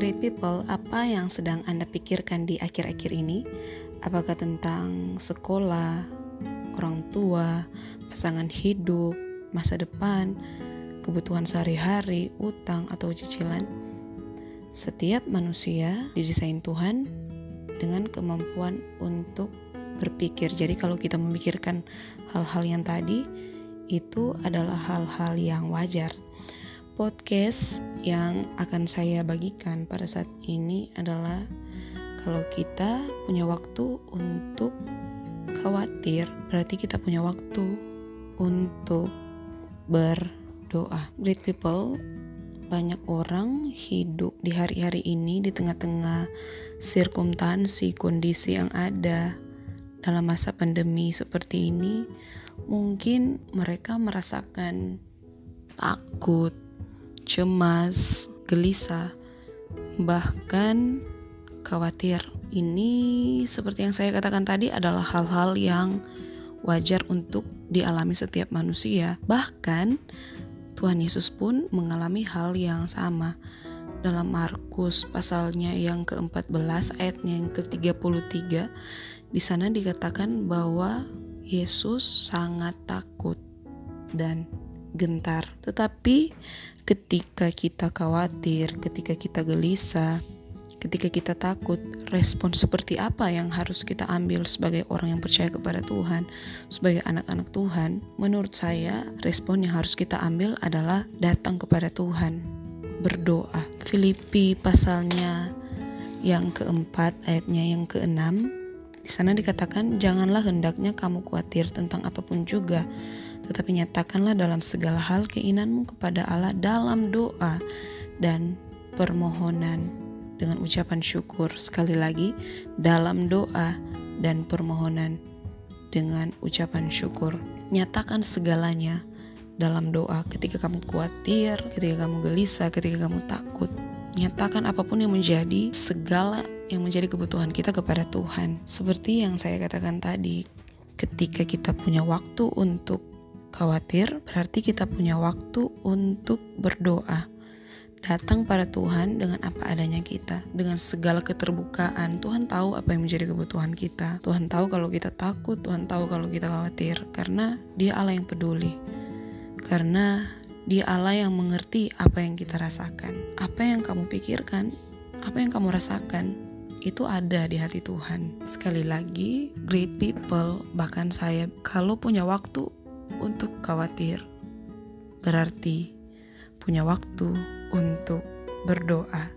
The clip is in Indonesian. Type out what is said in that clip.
Great people, apa yang sedang Anda pikirkan di akhir-akhir ini? Apakah tentang sekolah, orang tua, pasangan hidup, masa depan, kebutuhan sehari-hari, utang, atau cicilan? Setiap manusia didesain Tuhan dengan kemampuan untuk berpikir. Jadi kalau kita memikirkan hal-hal yang tadi, itu adalah hal-hal yang wajar podcast yang akan saya bagikan pada saat ini adalah kalau kita punya waktu untuk khawatir, berarti kita punya waktu untuk berdoa. Great people, banyak orang hidup di hari-hari ini di tengah-tengah sirkumtansi kondisi yang ada dalam masa pandemi seperti ini. Mungkin mereka merasakan takut, cemas, gelisah, bahkan khawatir. Ini seperti yang saya katakan tadi adalah hal-hal yang wajar untuk dialami setiap manusia. Bahkan Tuhan Yesus pun mengalami hal yang sama. Dalam Markus pasalnya yang ke-14 ayatnya yang ke-33 di sana dikatakan bahwa Yesus sangat takut dan gentar. Tetapi ketika kita khawatir, ketika kita gelisah, ketika kita takut, respon seperti apa yang harus kita ambil sebagai orang yang percaya kepada Tuhan, sebagai anak-anak Tuhan? Menurut saya, respon yang harus kita ambil adalah datang kepada Tuhan, berdoa. Filipi pasalnya yang keempat, ayatnya yang keenam, di sana dikatakan, "Janganlah hendaknya kamu khawatir tentang apa pun juga, tetapi nyatakanlah dalam segala hal keinginanmu kepada Allah dalam doa dan permohonan dengan ucapan syukur. Sekali lagi, dalam doa dan permohonan dengan ucapan syukur. Nyatakan segalanya dalam doa ketika kamu khawatir, ketika kamu gelisah, ketika kamu takut. Nyatakan apa pun yang menjadi segala yang menjadi kebutuhan kita kepada Tuhan. Seperti yang saya katakan tadi, ketika kita punya waktu untuk khawatir, berarti kita punya waktu untuk berdoa. Datang pada Tuhan dengan apa adanya kita, dengan segala keterbukaan. Tuhan tahu apa yang menjadi kebutuhan kita. Tuhan tahu kalau kita takut, Tuhan tahu kalau kita khawatir, karena Dia Allah yang peduli. Karena Dia Allah yang mengerti apa yang kita rasakan. Apa yang kamu pikirkan, apa yang kamu rasakan, itu ada di hati Tuhan. Sekali lagi, great people, bahkan saya kalau punya waktu untuk khawatir, berarti punya waktu untuk berdoa.